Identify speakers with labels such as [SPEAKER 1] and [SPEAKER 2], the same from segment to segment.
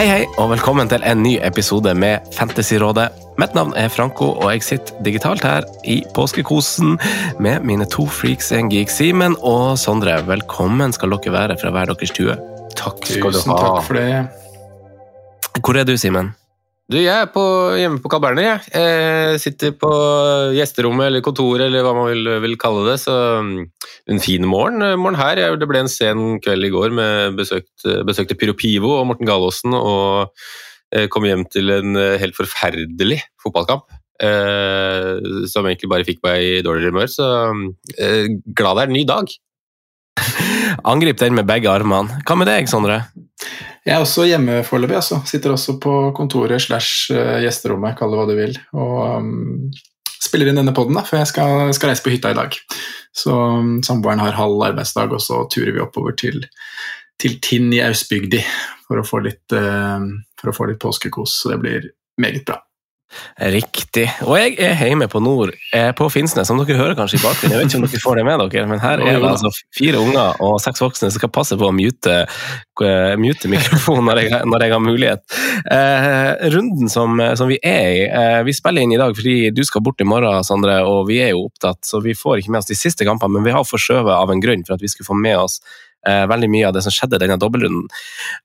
[SPEAKER 1] Hei, hei, og velkommen til en ny episode med Fantasyrådet. Mitt navn er Franco, og jeg sitter digitalt her i påskekosen med mine to freaks and geeks, Simen og Sondre. Velkommen skal dere være fra hver deres stue.
[SPEAKER 2] Takk skal du ha.
[SPEAKER 3] takk for det.
[SPEAKER 1] Hvor er du, Simen?
[SPEAKER 2] Du, jeg er på, hjemme på Carl Berner. Jeg. jeg sitter på gjesterommet eller kontoret, eller hva man vil, vil kalle det. Så mm, en fin morgen, morgen her. Det ble en sen kveld i går med besøkt, besøkte Pyro Pivo og Morten Galaasen, og eh, kom hjem til en eh, helt forferdelig fotballkamp. Eh, som egentlig bare fikk meg i dårligere humør, så eh, glad det er en ny dag.
[SPEAKER 1] Angrip den med begge armene. Hva med deg, Sondre?
[SPEAKER 3] Jeg er også hjemme foreløpig. Altså. Sitter også på kontoret slash eh, gjesterommet, kall det hva du vil. Og um, spiller inn denne poden før jeg skal, skal reise på hytta i dag. Så um, samboeren har halv arbeidsdag, og så turer vi oppover til, til Tinn i Austbygdi for eh, for å få litt påskekos. Så det blir meget bra.
[SPEAKER 1] Riktig. Og jeg er hjemme på nord, eh, på Finnsnes, som dere hører kanskje i bakgrunnen. Jeg vet ikke om dere får det med dere, men her er det altså fire unger og seks voksne som skal passe på å mute, eh, mute mikrofonen når jeg, når jeg har mulighet. Eh, runden som, som vi er i, vi spiller inn i dag fordi du skal bort i morgen, Sondre, og vi er jo opptatt, så vi får ikke med oss de siste kampene, men vi har forskjøvet av en grunn for at vi skulle få med oss veldig mye av det som skjedde denne dobbeltrunden.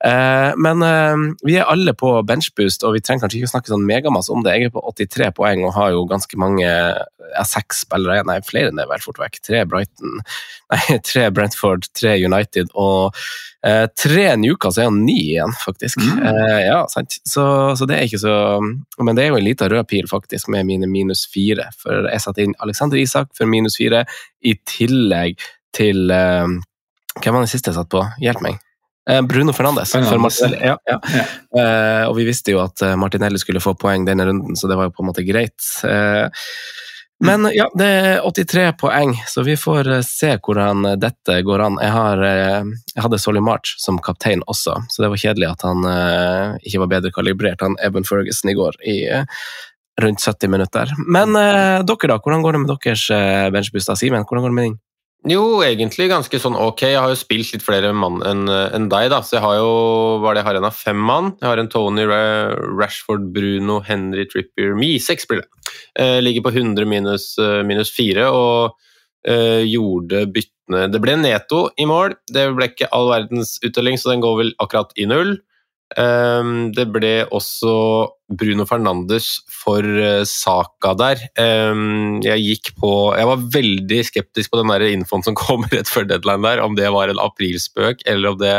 [SPEAKER 1] Eh, men eh, vi er alle på benchboost, og vi trenger kanskje ikke snakke sånn megamasse om det. Jeg er på 83 poeng og har jo ganske mange seks spillere igjen. Nei, flere enn det, vel fort vekk. Tre Brighton, nei, tre Brentford, tre United og eh, tre Newcastle. er jo ni igjen, faktisk. Eh, ja, sant. Så, så det er ikke så Men det er jo en liten rød pil, faktisk, med mine minus fire. For jeg satte inn Alexander Isak for minus fire, i tillegg til eh, hvem var den siste jeg satt på? Hjelp meg. Eh, Bruno Fernandes.
[SPEAKER 3] Fernandes,
[SPEAKER 1] Ja, ja.
[SPEAKER 3] Ja.
[SPEAKER 1] Uh, og vi visste jo at eh, Martinelli skulle få poeng denne runden, så det var jo på en måte greit. Uh, men ja, det er 83 poeng, så vi får eh, se hvordan eh, dette går an. Jeg, har, eh, jeg hadde Solly March som kaptein også, så det var kjedelig at han uh, ikke var bedre kalibrert enn Evan Ferguson i går. i eh, rundt 70 minutter. Men eh, dere, da? Hvordan går det med deres uh, benchboost? Simen, hvordan går det med din?
[SPEAKER 2] Jo, egentlig ganske sånn ok. Jeg har jo spilt litt flere mann enn en deg, da. Så jeg har jo hva er det jeg har en av fem mann. Jeg har en Tony, Rashford, Bruno, Henry, Trippier Me. Seks blir det. Eh, ligger på 100 minus, eh, minus 4 og eh, gjorde byttene Det ble Neto i mål. Det ble ikke all verdens uttelling, så den går vel akkurat i null. Ehm, det ble også Bruno Fernandes for eh, Saka der. Ehm, jeg gikk på Jeg var veldig skeptisk på den der infoen som kom rett før deadline der, om det var en aprilspøk eller om det,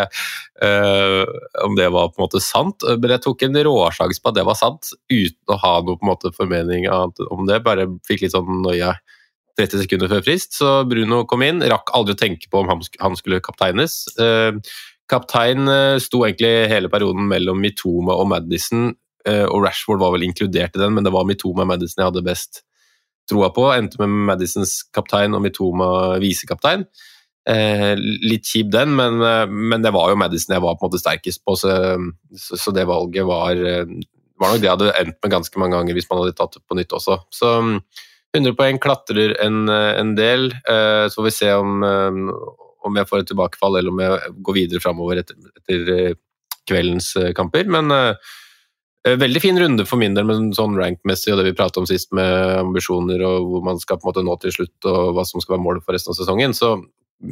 [SPEAKER 2] eh, om det var på en måte sant. Men jeg tok en råsjanse på at det var sant, uten å ha noe på en måte formening om det. Bare fikk litt sånn noia 30 sekunder før frist, så Bruno kom inn. Rakk aldri å tenke på om han skulle kapteines. Kaptein eh, sto egentlig hele perioden mellom Mitoma og Madison, eh, og Rashford var vel inkludert i den, men det var Mitoma og Madison jeg hadde best troa på. Endte med Madisons kaptein og Mitoma visekaptein. Eh, litt kjip den, men, men det var jo Madison jeg var på en måte sterkest på, så, så, det valget var, var nok det jeg hadde endt med ganske mange ganger hvis man hadde tatt det på nytt også. Så mm, 100 poeng klatrer en, en del, så får vi se om, om jeg får et tilbakefall eller om jeg går videre framover etter, etter eh, kveldens eh, kamper. Men eh, veldig fin runde for min del, men sånn rank-messig og det vi pratet om sist med ambisjoner og hvor man skal på en måte nå til slutt og hva som skal være målet for resten av sesongen, så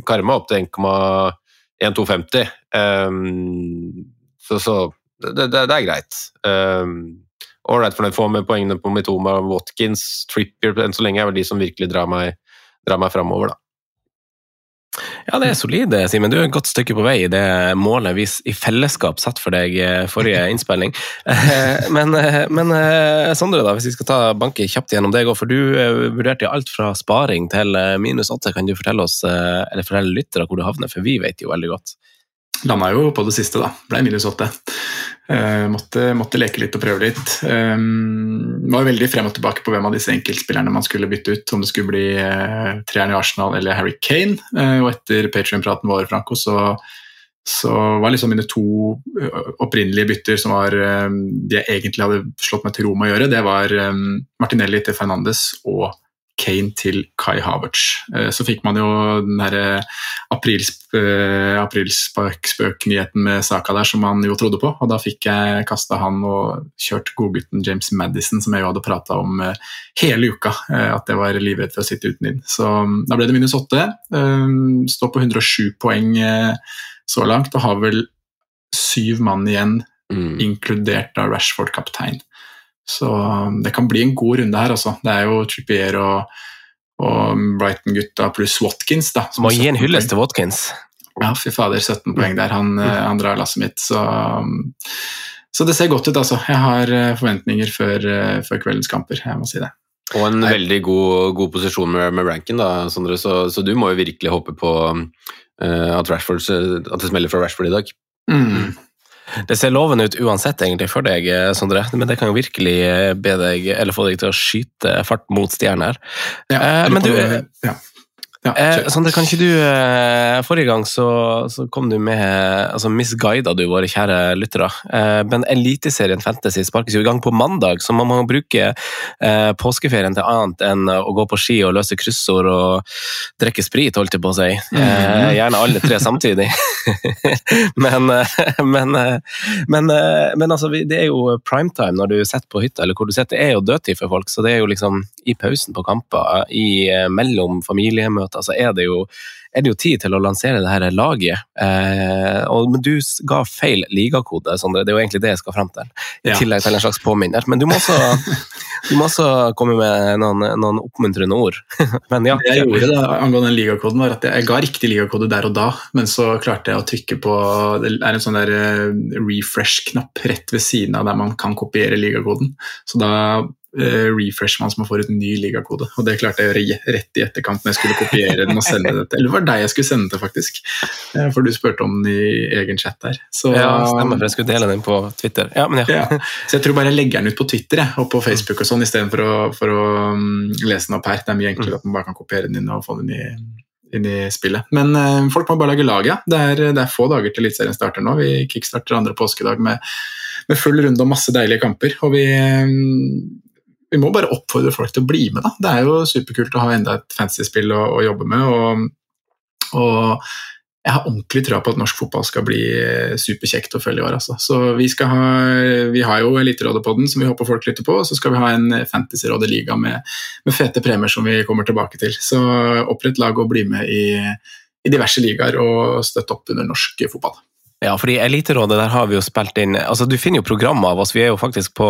[SPEAKER 2] Karma opp til 1,1250. Um, så, så det, det, det, er greit. Ålreit um, fornøyd. Få med poengene på Mitoma, Watkins, Trippier enn så lenge er vel de som virkelig drar meg, drar meg framover, da.
[SPEAKER 1] Ja, det er solid, Simen. Du er et godt stykke på vei i det målet vi i fellesskap satt for deg eh, forrige innspilling. Eh, men, eh, men Sondre, da, hvis vi skal ta banke kjapt gjennom det, for du vurderte alt fra sparing til minus åtte. Kan du fortelle oss, eller fortelle lyttere hvor du havner, for vi vet jo veldig godt.
[SPEAKER 3] Landa jo på det siste, da. Ble minus åtte. Uh, måtte, måtte, leke litt og prøve litt. Um, var veldig frem og tilbake på hvem av disse enkeltspillerne man skulle bytte ut. Om det skulle bli uh, treeren i Arsenal eller Harry Kane. Uh, og etter Patrion-praten vår, Franco, så, så var liksom mine to opprinnelige bytter som var um, de jeg egentlig hadde slått meg til ro med å gjøre, det var um, Martinelli til Fernandes og Kane til Kai Havertz. Eh, så fikk man jo den derre eh, aprilspøk-nyheten med saka der som man jo trodde på, og da fikk jeg kasta han og kjørt godgutten James Madison, som jeg jo hadde prata om eh, hele uka, at jeg var livredd for å sitte uten inn. Så mm, da ble det minus åtte. Står på 107 poeng så langt og har vel syv mann igjen, mm. inkludert av Rashford kaptein. Så um, det kan bli en god runde her, altså. Det er jo Trippier og, og Brighton-gutta pluss Watkins. da.
[SPEAKER 1] Må gi en hyllest til Watkins.
[SPEAKER 3] Ja, fy fader, 17 poeng der. Han, mm. han drar lasset mitt. Så, um, så, det ser godt ut, altså. Jeg har uh, forventninger før, uh, før kveldens kamper, jeg må si det.
[SPEAKER 2] Og en Nei. veldig god, god, posisjon med, med ranken, da, Sondre. Så, så, du må jo virkelig håpe på uh, at, Rashford, at det smeller fra Rashford i dag.
[SPEAKER 1] Mm. Det ser lovende ut uansett egentlig for deg, eh, Sondre, men det kan jo virkelig eh, be deg, eller få deg til å skyte fart mot stjerner. Ja, eh, men du, ja. Ja, eh, Sander, kan ikke du eh, Forrige gang så, så, kom du med altså Misguida du våre kjære lyttere. Eh, men Eliteserien Fantasy sparkes jo i gang på mandag, så man må bruke eh, påskeferien til annet enn å gå på ski og løse kryssord og drikke sprit, holdt jeg på å si. Mm. gjerne alle tre samtidig. men, eh, men, men, men, altså, det er jo primetime når du sitter på hytta, eller hvor du sitter. Det er jo dødtid for folk, så det er jo liksom i pausen på kamper, i mellom familiemøter så er det jo er det jo tid til å lansere det her laget. Eh, og, men du ga feil ligakode, Sondre. Det er jo egentlig det jeg skal fram til. I ja. tillegg til en slags påminner. Men du må også, du må også komme med noen, noen oppmuntrende ord.
[SPEAKER 3] men ja. Det jeg gjorde da, angående den ligakoden, var at jeg ga riktig ligakode der og da, men så klarte jeg å trykke på Det er en sånn der eh, refresh-knapp rett ved siden av der man kan kopiere ligakoden. Så da uh, refresh man som får ut en ny ligakode. Og det klarte jeg å gjøre rett i etterkant når jeg skulle kopiere den og sende det til. Eller det var deg jeg skulle sende til, faktisk. Uh, for du spurte om den i egen chat der.
[SPEAKER 1] Så, ja, stemmer, for jeg skulle dele den på Twitter. Ja, ja.
[SPEAKER 3] ja. Så jeg tror bare jeg legger den ut på Twitter og på Facebook og sånn, istedenfor å, for å um, lese den opp her. Det er mye enklere mm. at man bare kan kopiere den inn og få den i inn i spillet. Men uh, folk må bare lage lag, ja. Det er, det er få dager til Eliteserien starter nå. Vi kickstarter andre påskedag med, med full runde og masse deilige kamper. Og vi, um, vi må bare oppfordre folk til å bli med. Da. Det er jo superkult å ha enda et fantasy-spill å, å, jobbe med. Og, og, jeg har ordentlig trua på at norsk fotball skal bli superkjekt å følge i år. Altså. Så vi, skal ha, vi, har jo Eliterådet på den som vi håper folk lytter på, og så skal vi ha en Fantasyrådet-liga med, med, fete premier som vi kommer tilbake til. Så opprett lag og bli med i, i diverse ligaer og støtt opp under norsk fotball.
[SPEAKER 1] Ja, fordi Eliterådet, der har vi jo spilt inn altså Du finner jo programmer av oss. Vi er jo faktisk på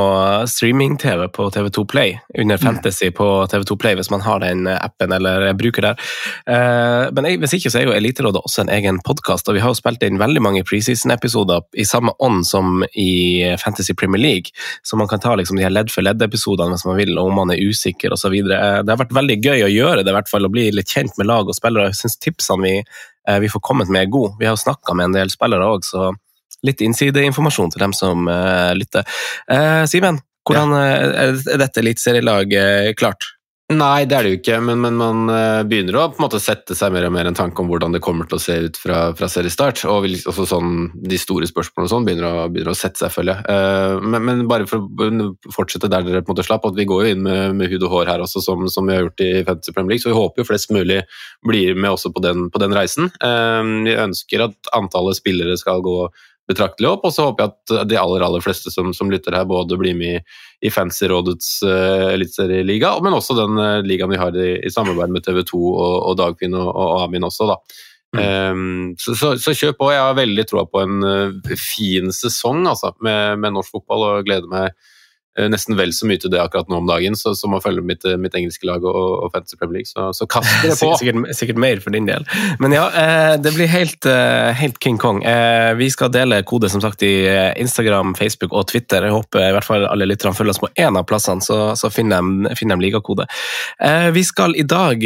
[SPEAKER 1] streaming-TV på TV2 Play, under mm. Fantasy på TV2 Play, hvis man har den appen eller bruker der. Eh, men hvis ikke, så er jo Eliterådet også en egen podkast, og vi har jo spilt inn veldig mange preseason-episoder i samme ånd som i Fantasy Premier League, så man kan ta liksom de her ledd for ledd-episodene hvis man vil, og om man er usikker osv. Eh, det har vært veldig gøy å gjøre det, i hvert fall, å bli litt kjent med lag og spillere. Jeg synes tipsene vi vi får kommet med god. Vi har snakka med en del spillere òg, så litt innsideinformasjon til dem som uh, lytter. Uh, Simen, hvordan er, er dette eliteserielaget klart?
[SPEAKER 2] Nei, det er det jo ikke, men, men, man begynner å på en måte sette seg mer og mer en tanke om hvordan det kommer til å se ut fra, fra seriestart. Og også sånn, de store spørsmålene og sånn begynner, å, begynner å sette seg, føler jeg. Men, men, bare for å fortsette der dere på en måte slapp, at vi går jo inn med, med hud og hår her også, som, som, vi har gjort i Fantasy Premier League, så vi håper jo flest mulig blir med også på den, på den reisen. Vi ønsker at antallet spillere skal gå betraktelig opp. Og så håper jeg at de aller aller fleste som, som lytter her, både blir med i, i Fancy-rådets uh, eliteserieliga, men også den uh, ligaen vi har i, i samarbeid med TV 2 og, og Dagfinn og, og, Amin også. da. Mm. Um, så, så, så, kjør på. Jeg har veldig troa på en uh, fin sesong altså, med, med norsk fotball og gleder meg Eh, nesten vel så mye til det akkurat nå om dagen, så, som å følge mitt, eh, mitt engelske lag og, og Fantasy Premier League. Så, så kast det på!
[SPEAKER 1] sikkert, sikkert, mer for din del. Men ja, eh, det blir helt, helt, King Kong. Vi skal dele kode som sagt i Instagram, Facebook og Twitter. Jeg håper i hvert fall alle lytterne følger oss på én av plassene, så, så finner de, finner de ligakode. Vi skal i dag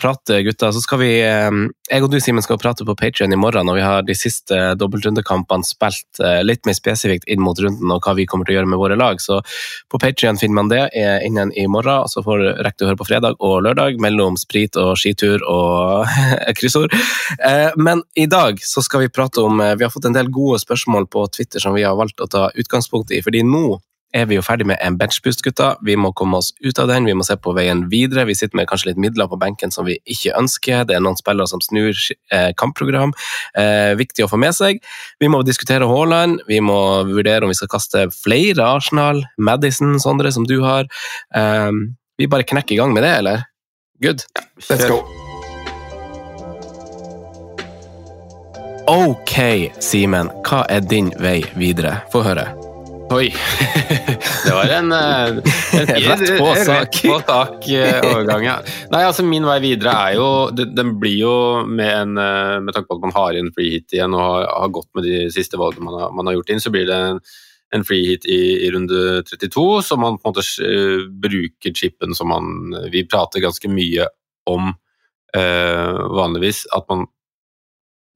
[SPEAKER 1] prate, gutter. Så skal vi Jeg og du, Simen, skal prate på Patrion i morgen når vi har de siste dobbeltrundekampene spilt litt mer spesifikt inn mot runden og hva vi kommer til å gjøre med våre lag. Så på Patrion finner man det innen i morgen, og så får du rekke å høre på fredag og lørdag mellom sprit og skitur og kryssord. Eh, men i dag så skal vi prate om eh, Vi har fått en del gode spørsmål på Twitter som vi har valgt å ta utgangspunkt i. fordi nå er vi jo ferdig med en benchboost, gutta. Vi må komme oss ut av den, vi må se på veien videre. Vi sitter med kanskje litt midler på benken som vi ikke ønsker. Det er noen spillere som snur eh, kampprogram. Eh, viktig å få med seg. Vi må diskutere Haaland, vi må vurdere om vi skal kaste flere Arsenal. Madison, Sondre, som du har. Eh, vi bare knekker i gang med det, eller? Good?
[SPEAKER 3] Let's go.
[SPEAKER 1] Ok, Simen. Hva er din vei videre? Få høre.
[SPEAKER 2] Oi! Det var en, en, en
[SPEAKER 1] rett på sak.
[SPEAKER 2] Eh, overgang, ja. Nei, altså Min vei videre er jo Den blir jo med en eh, Med tanke på at man har igjen free hit igjen og har, har gått med de siste valgene man har, man har gjort inn, så blir det en, en free hit i, i, runde 32, så man på en måte bruker chipen som man Vi prater ganske mye om uh, vanligvis, at man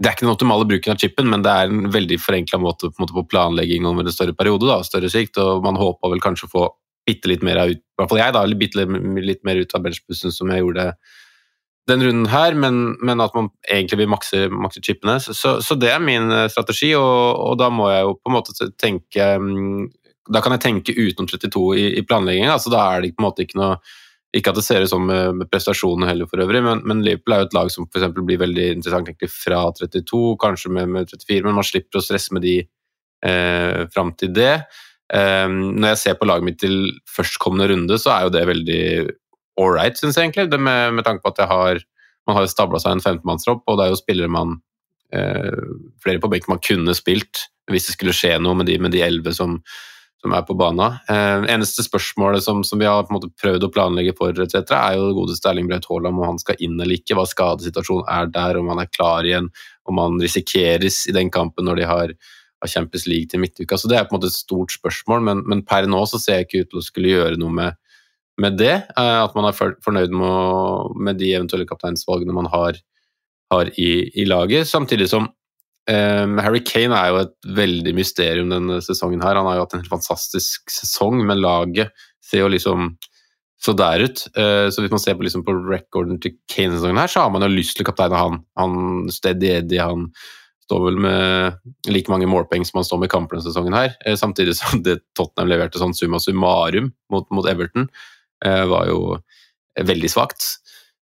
[SPEAKER 2] det er ikke den optimale bruken av chipen, men det er en veldig forenkla måte, på, måte på planlegging over en større periode, da, større sikt, og man håper vel kanskje å få bitte litt mer ut, i hvert fall jeg da, litt, litt mer ut av benchbussen som jeg gjorde den runden her, men, men at man egentlig vil makse, makse chipene. Så, så, så, det er min eh, strategi, og, og, da må jeg jo på en måte tenke mm, Da kan jeg tenke utenom 32 i, i planleggingen. altså da er det på en måte ikke noe ikke at det ser ut som med, med prestasjonene heller, for øvrig, men, men, Liverpool er jo et lag som for blir veldig interessant egentlig fra 32, kanskje med, med 34, men man slipper å stresse med de eh, fram til det. Um, når jeg ser på laget mitt til førstkommende runde, så er jo det veldig right, syns jeg egentlig. Med, med, tanke på at har, man har stabla seg en 15-mannstropp, og det er jo spillere man eh, Flere på benken man kunne spilt hvis det skulle skje noe med de, med de 11 som, som er på banen. Eh, eneste spørsmålet som, som, vi har prøvd å planlegge for, etc., er jo det godeste Erling Braut Haaland, om han skal inn eller ikke, hva skadesituasjonen er der, om han er klar igjen, om han risikeres i den kampen når de har, har Champions League til midtuka. Så Det er på en måte et stort spørsmål, men, men per nå så ser jeg ikke ut til å skulle gjøre noe med, med det. Eh, at man er fornøyd med, med de eventuelle kapteinsvalgene man har, har i, i laget. Samtidig som Um, Harry Kane er jo et veldig mysterium denne sesongen. her. Han har jo hatt en fantastisk sesong, men laget ser jo liksom så der ut. Uh, så hvis man ser på, liksom, på recorden til Kane-sesongen her, så har man jo lyst til å kapteine han. Han Steady Eddie, han står vel med like mange målpoeng som han står med i kampen denne sesongen her. Uh, samtidig som det Tottenham leverte sånn summa summarum mot, mot Everton, uh, var jo veldig svakt.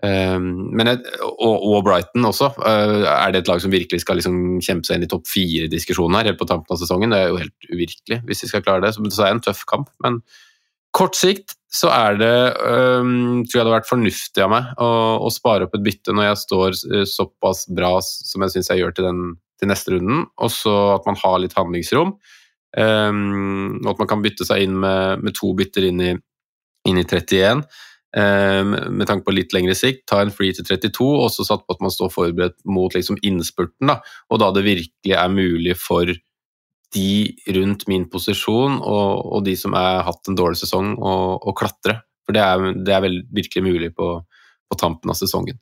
[SPEAKER 2] Ehm, men og, Brighton også. Eh, er det et lag som virkelig skal liksom kjempe seg inn i topp fire-diskusjonen her helt på tampen av sesongen? Det er jo helt uvirkelig hvis de skal klare det. Så det er en tøff kamp. Men kort sikt så er det um, Tror jeg det har vært fornuftig av meg å, å, spare opp et bytte når jeg står eh, såpass bra som jeg syns jeg gjør til, den, til neste runden, og så at man har litt handlingsrom. Um, og at man kan bytte seg inn med, med to bytter inn i, inn i 31. Ehm, med tanke på litt lengre sikt, ta en free til 32, og så satt på at man står forberedt mot liksom innspurten. Da, og da det virkelig er mulig for de rundt min posisjon og, og de som har hatt en dårlig sesong, å klatre. For det er, det er vel, virkelig mulig på, på tampen av sesongen.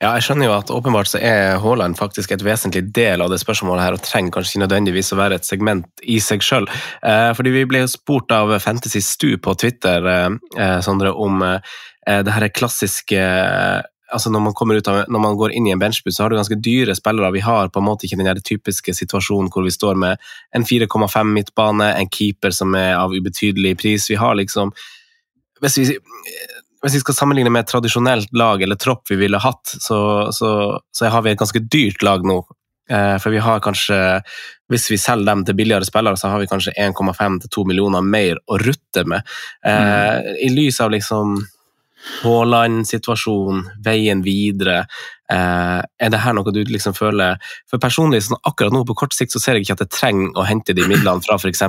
[SPEAKER 1] Ja, jeg skjønner jo at åpenbart så er Haaland faktisk et vesentlig del av det spørsmålet her, og trenger kanskje ikke nødvendigvis å være et segment i seg sjøl. Eh, fordi vi ble jo spurt av Fantasy Stu på Twitter, eh, eh Sondre, om det her klassiske altså når man, av, når man, går inn i en benchbus, så har du ganske dyre spillere. Vi har på en måte ikke den typiske situasjonen hvor vi står med en 4,5 midtbane, en keeper som er av ubetydelig pris. Vi har liksom hvis vi, hvis vi skal sammenligne med et tradisjonelt lag eller tropp vi ville hatt, så, så, så har vi et ganske dyrt lag nå. Eh, for vi har kanskje, hvis vi selger dem til billigere spillere, så har vi kanskje 1,5 2 millioner mer å rutte med. Mm. I lys av liksom Haaland-situasjon, veien videre. Eh, er det her noe du liksom føler For personlig, sånn akkurat nå på kort sikt, så ser jeg ikke at jeg trenger å hente de midlene fra f.eks.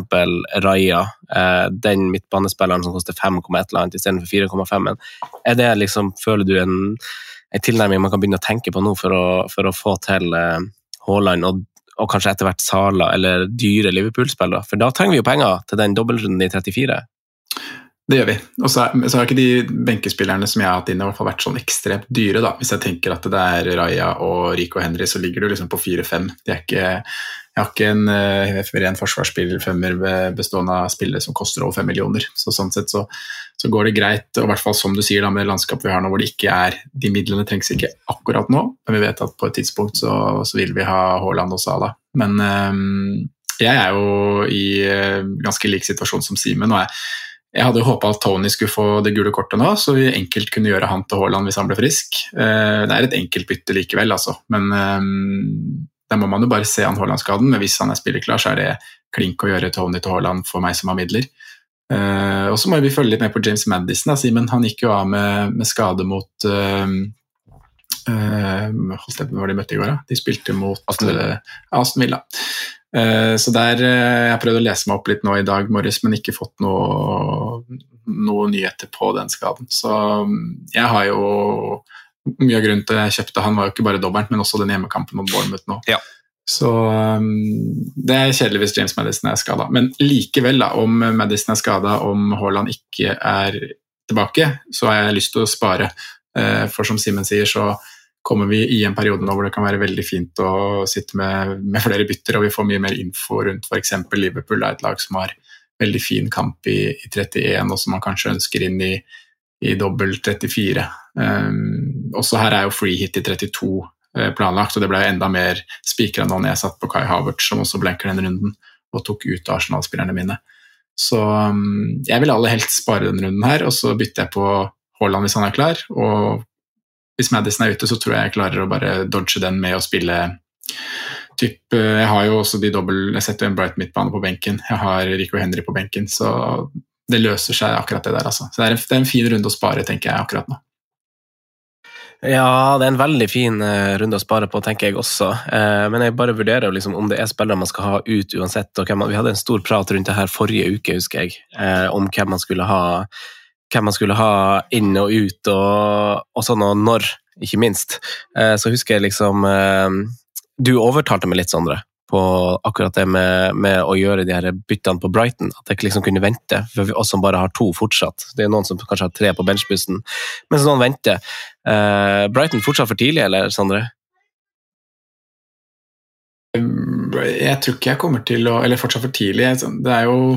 [SPEAKER 1] Raja, eh, den midtbanespilleren som koster 5, et eller annet istedenfor 4,5. Men er det liksom, føler du en, en, tilnærming man kan begynne å tenke på nå for å, for å få til eh, Haaland og, og kanskje etter hvert Sala eller dyre Liverpool-spillere? For da trenger vi jo penger til den dobbeltrunden i 34.
[SPEAKER 3] Det gjør vi. Og så, har ikke de benkespillerne som jeg har hatt inn, i hvert fall vært sånn ekstremt dyre. da. Hvis jeg tenker at det er Raja og Rico Henry, så ligger du liksom på 4-5. Jeg har ikke en uh, ren forsvarsspiller bestående av spillere som koster over 5 millioner. Så sånn sett så, så, går det greit, og i hvert fall som du sier da, med landskapet vi har nå, hvor det ikke er De midlene trengs ikke akkurat nå, men vi vet at på et tidspunkt så, så vil vi ha Haaland og Sala. Men um, jeg er jo i uh, ganske lik situasjon som Simen. og jeg jeg hadde håpa at Tony skulle få det gule kortet nå, så vi enkelt kunne gjøre han til Haaland hvis han ble frisk. Eh, det er et enkelt bytte likevel, altså. Men der da må man jo bare se an Haaland-skaden. Men hvis han er spillerklar, så er det klink å gjøre Tony til Haaland for meg som har midler. Uh, og så må vi følge litt med på James Madison. Simen. Han gikk jo av med, med skade mot uh, uh, Hva var det de møtte i går, da? De spilte mot Aston Villa. Aston Villa. Eh, så der eh, Jeg har prøvd å lese meg opp litt nå i dag morges, men ikke fått noe, noe nyheter på den skaden. Så mm, jeg har jo Mye av grunnen til jeg kjøpte han, var jo ikke bare dobbelt, men også den hjemmekampen mot Bournemouth nå. Ja. Så um, det er kjedelig hvis James Madison er skada. Men likevel, da, om Madison er skada, om Haaland ikke er tilbake, så har jeg lyst til å spare. Uh, for som Simen sier, så kommer vi i en periode nå hvor det kan være veldig fint å sitte med, med flere bytter, og vi får mye mer info rundt f.eks. Liverpool, er et lag som har veldig fin kamp i, i 31, og som man kanskje ønsker inn i, i dobbel 34. Um, også her er jo free hit i 32 uh, planlagt, og det ble enda mer spikra nå når jeg satt på Kai Havertz, som også blenker den runden, og tok ut Arsenal-spillerne mine. Så um, jeg vil aller helst spare den runden her, og så bytter jeg på Haaland hvis han er klar, og hvis Madison er ute, så tror jeg jeg klarer å bare dodge den med å spille typ, eh, Jeg har jo også de dobbel Jeg setter en Bright midtbane på benken. Jeg har Rico Henry på benken, så det løser seg akkurat det der, altså. Så det er en, det er en fin runde å spare, tenker jeg akkurat nå.
[SPEAKER 1] Ja, det er en veldig fin uh, runde å spare på, tenker jeg også. Uh, men jeg bare vurderer liksom, om det er spillere man skal ha ut uansett. Vi hadde en stor prat rundt det her forrige uke, husker jeg, om hvem man skulle ha hvem man skulle ha inn og ut, og, og sånn, og når, ikke minst. Eh, så husker jeg liksom eh, Du overtalte meg litt, Sondre, på akkurat det med, med, å gjøre de her byttene på Brighton. At jeg liksom kunne vente, for oss som bare har to fortsatt. Det er noen som kanskje har tre på benchbussen, mens noen venter. Eh, Brighton fortsatt for tidlig, eller, Sondre?
[SPEAKER 3] Jeg tror ikke jeg kommer til å Eller fortsatt for tidlig. Det er jo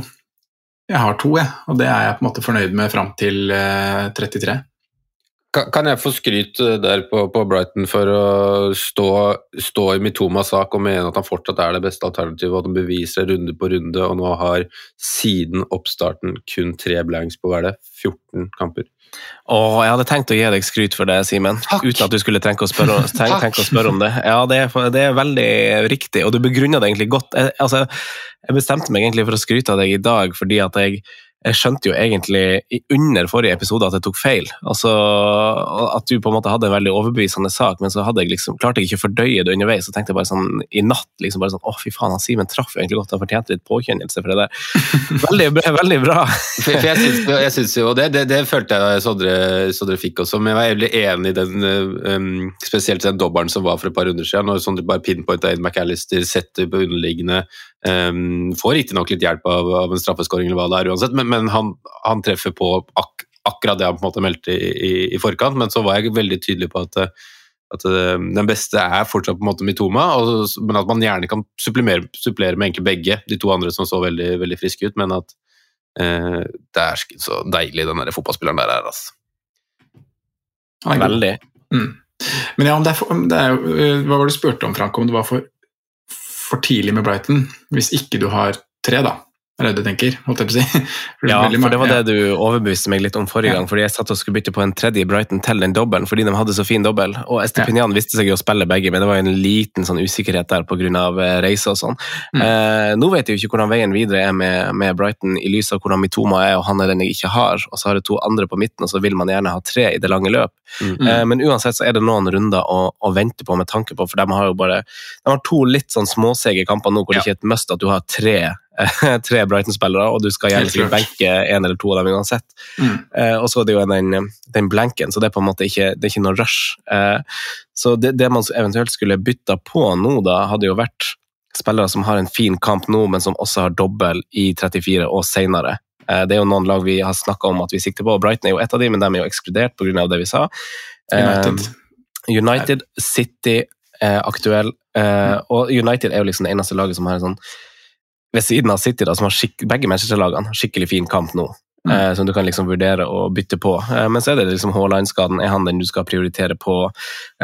[SPEAKER 3] jeg har to, jeg, og det er jeg på en måte fornøyd med fram til 33. Eh,
[SPEAKER 2] kan jeg få skryt eh, der på, på Brighton for å stå, stå i Mitomas sak og mene at han fortsatt er det beste alternativet, og at han beviser runde på runde, og nå har siden oppstarten kun tre blanks på hver det, 14 kamper.
[SPEAKER 1] Åh, jeg hadde tenkt å gi deg skryt for det, Simen. Uten at du skulle tenke å spørre, tenke, tenke å spørre om det. Ja, det er, det er, veldig riktig, og du begrunna det egentlig godt. Jeg, altså, jeg bestemte meg egentlig for å skryte av deg i dag fordi at jeg jeg skjønte jo egentlig under forrige episode at jeg tok feil. Altså, At du på en måte hadde en veldig overbevisende sak, men så jeg liksom, klarte jeg ikke å fordøye det underveis. Så tenkte jeg bare sånn i natt liksom bare sånn, å fy faen, han Simen traff egentlig godt, han fortjente litt påkjennelse for det der. Veldig, veldig bra.
[SPEAKER 2] for, for jeg syns jo, og det, det, det, følte jeg Sondre, Sondre fikk også, men jeg var veldig enig i den, um, spesielt den dobbelen som var for et par runder siden, når Sondre bare pinpointa inn McAllister, setter på underliggende Um, får riktignok litt hjelp av, av en straffeskåring, eller hva det er uansett, men, men han, han, treffer på ak akkurat det han på en måte meldte i, i, i, forkant. Men så var jeg veldig tydelig på at, at uh, den beste er fortsatt på en måte Mitoma, og, men at man gjerne kan supplere, supplere med egentlig begge, de to andre som så veldig, veldig friske ut. Men at uh, det er så deilig den der fotballspilleren der er, altså.
[SPEAKER 1] Veldig. Mm.
[SPEAKER 3] Men ja, om det er, det er, eh, Hva var det du spurte om, Frank? Om det var for for tidlig med Brighton, hvis ikke du har tre, da. Er det du tenker? holdt jeg på å si?
[SPEAKER 1] Ja, for det var det du overbeviste meg litt om forrige
[SPEAKER 3] Ja.
[SPEAKER 1] gang, fordi jeg satt og skulle bytte på en tredje Brighton til den dobbelen, fordi de hadde så fin dobbel. Og Estepinian viste seg jo å spille begge, men det var en liten sånn usikkerhet der pga. reise og sånn.
[SPEAKER 3] Mm.
[SPEAKER 1] Eh, nå vet jeg jo ikke hvordan veien videre er med, med Brighton, i lys av hvordan Mitoma er, og han er den jeg ikke har, og så har jeg to andre på midten, og så vil man gjerne ha tre i det lange løp.
[SPEAKER 2] Mm.
[SPEAKER 1] Eh, men uansett så er det noen runder å, å vente på med tanke på, for de har jo bare de har to litt sånn småseige kamper nå, hvor det ikke er et must at du har tre, tre Brighton-spillere, og du skal gjerne benke en eller to av dem uansett.
[SPEAKER 3] Mm.
[SPEAKER 1] Eh, og så er det jo den, den blanken, så det er på en måte ikke, det er ikke noe rush. Eh, så det, det man eventuelt skulle bytta på nå, da, hadde jo vært spillere som har en fin kamp nå, men som også har dobbel i 34 og senere. Eh, det er jo noen lag vi har snakka om at vi sikter på. Brighton er jo et av de, men de er jo ekskludert pga. det vi sa. Eh,
[SPEAKER 3] United.
[SPEAKER 1] United, City er aktuell, eh, og United er jo liksom det eneste laget som har en sånn ved siden av City, da, som har skikk, begge Manchester-lagene har skikkelig fin kamp nå.
[SPEAKER 3] Mm.
[SPEAKER 1] Eh, som du kan liksom vurdere å bytte på. Eh, men så er det liksom Haaland-skaden. Er han den du skal prioritere på?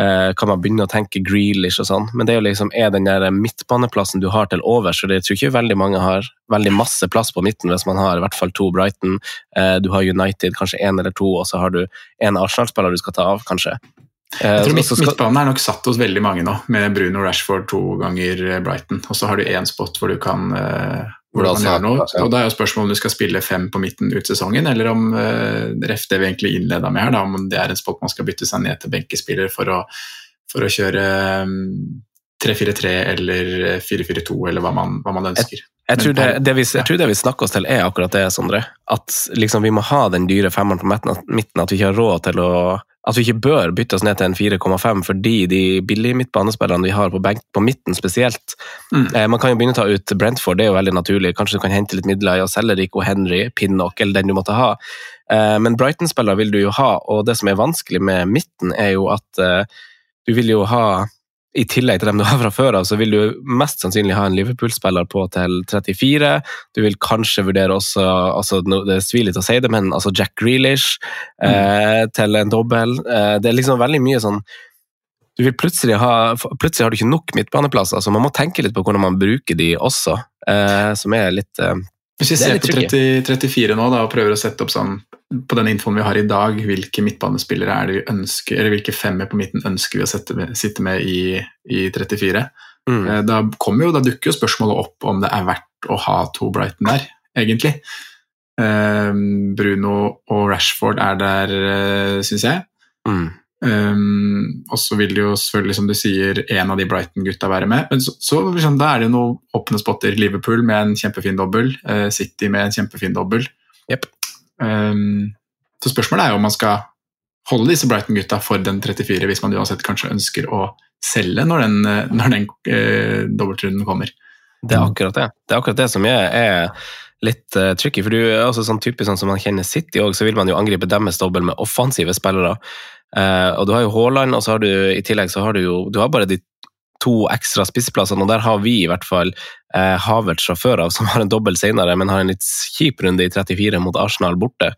[SPEAKER 1] Eh, kan man begynne å tenke Grealish og sånn? Men det er jo liksom, er den der midtbaneplassen du har til overs, så det tror ikke veldig mange har veldig masse plass på midten hvis man har i hvert fall to Brighton. Eh, du har United, kanskje én eller to, og så har du en Arsenal-spiller du skal ta av, kanskje.
[SPEAKER 3] Jeg tror midt, Midtbanen er nok satt hos veldig mange nå, med Bruno Rashford to ganger eh, Brighton. Og så har du én spot hvor du kan, eh, hvor du kan gjøre noe. Og Da er jo spørsmålet om du skal spille fem på midten ut sesongen, eller om eh, ref det vi egentlig innleda med her, da, om det er en spot man skal bytte seg ned til benkespiller for å, for å kjøre mm, 3-4-3 eller 4-4-2, eller hva man, hva man ønsker.
[SPEAKER 1] Jeg tror, det, det vi, jeg tror det vi snakker oss til, er akkurat det, Sondre. At liksom vi må ha den dyre femmeren på midten, at vi ikke har råd til å At vi ikke bør bytte oss ned til en 4,5 fordi de billige midtbanespillerne vi har på, benk, på midten spesielt
[SPEAKER 3] Mm.
[SPEAKER 1] eh, Man kan jo begynne å ta ut Brentford, det er jo veldig naturlig. Kanskje du kan hente litt midler i å selge Rico Henry, Pinnock eller den du måtte ha. Eh, men Brighton-spillere vil du jo ha, og det som er vanskelig med midten, er jo at eh, du vil jo ha i tillegg til dem du har fra før av, så vil du mest sannsynlig ha en Liverpool-spiller på til 34. Du vil kanskje vurdere også altså, Det svir litt å si det, men altså Jack Grealish eh, til en dobbel. Eh, det er liksom veldig mye sånn du vil plutselig ha, plutselig har du ikke nok midtbaneplasser, så man må tenke litt på hvordan man bruker de også, eh, som er litt eh,
[SPEAKER 3] Hvis vi
[SPEAKER 1] er
[SPEAKER 3] ser på 30, 34 nå da, og prøver å sette opp sånn, på den infoen vi har i dag, hvilke midtbanespillere er det vi ønsker, eller hvilke femmer på midten ønsker vi å sette sitte med i, i 34?
[SPEAKER 1] mm.
[SPEAKER 3] Eh, Da, jo, da dukker jo spørsmålet opp om det er verdt å ha to Brighton der, egentlig. Eh, Bruno og Rashford er der, uh, syns jeg.
[SPEAKER 1] Mm.
[SPEAKER 3] Um, og så vil det jo selvfølgelig, som du sier, en av de Brighton-gutta være med. Men så, så liksom, da er det jo noen åpne spotter. Liverpool med en kjempefin dobbel. Uh, City med en kjempefin dobbel.
[SPEAKER 1] Yep.
[SPEAKER 3] Um, så spørsmålet er jo om man skal holde disse Brighton-gutta for den 34, hvis man uansett kanskje ønsker å selge når den, eh, når den uh, dobbeltrunden kommer.
[SPEAKER 1] Det er akkurat det. Det er akkurat det som er, er litt uh, tricky. For du er også sånn typisk sånn som man kjenner City òg, så vil man jo angripe deres dobbel med offensive spillere. Eh, og du har jo Haaland, og så har du i tillegg så har du jo Du har bare de to ekstra spissplassene, og der har vi i hvert fall eh, Havertz fra før av, som har en dobbel senere, men har en litt kjip runde i 34 mot Arsenal borte.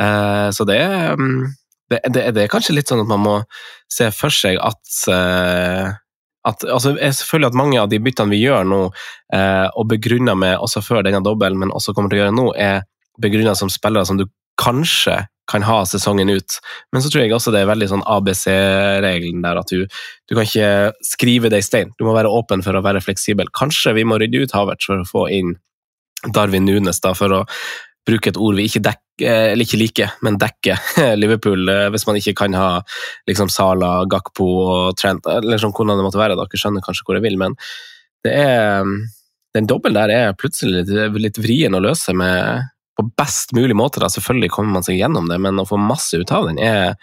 [SPEAKER 1] Eh, så det er mm, det, det, det er kanskje litt sånn at man må se for seg at eh, at, altså, føler at mange av de byttene vi gjør nå, eh, og begrunna med også før denne dobbelen, men også kommer til å gjøre nå, er begrunnet som spillere som du kanskje kan ha sesongen ut. Men så tror jeg også det er veldig sånn ABC-regelen der, at du, du kan ikke skrive det i stein. Du må være åpen for å være fleksibel. Kanskje vi må rydde ut Havertz for å få inn Darwin Nunes, da, for å bruke et ord vi ikke, ikke liker, men dekker Liverpool, eh, hvis man ikke kan ha liksom Sala, Gakpo og Trent, eller sånn hvordan det måtte være. Dere skjønner kanskje hvor jeg vil, men det er den dobbelen der er plutselig litt, litt vrien å løse med på best mulig måte. Da. Selvfølgelig kommer man seg gjennom det, men å få masse ut av den er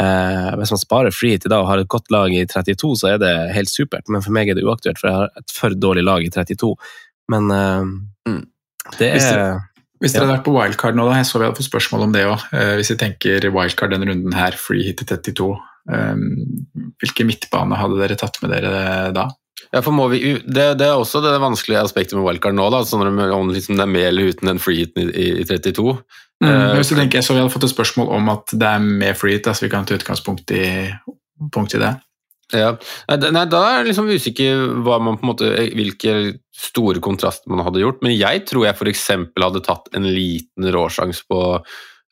[SPEAKER 1] eh, Hvis man sparer free hit i dag og har et godt lag i 32, så er det helt supert. Men for meg er det uaktuelt, for jeg har et for dårlig lag i 32. Men eh, det
[SPEAKER 3] Hvis
[SPEAKER 1] er
[SPEAKER 3] Hvis dere hadde vært på wildcard nå, da, jeg så vi hadde fått spørsmål om det òg. hvis vi tenker wildcard denne runden her, free hit til 32, hvilke midtbane hadde dere tatt med dere da?
[SPEAKER 2] Ja, vi, det, det er også det vanskelige aspektet med wildcard nå, da, sånn om liksom det er med eller uten den free-hiten i, i 32.
[SPEAKER 3] Mm,
[SPEAKER 2] Eh,
[SPEAKER 3] hvis du tenker, så Vi hadde fått et spørsmål om at det er med freeheat, så altså så vi kan ta utgangspunkt i, punkt i det.
[SPEAKER 2] Ja. Nei, da- er jeg liksom usikker hva man på en måte, hvilke store kontraster man hadde gjort, men jeg tror jeg f.eks. hadde tatt en liten råsjanse på,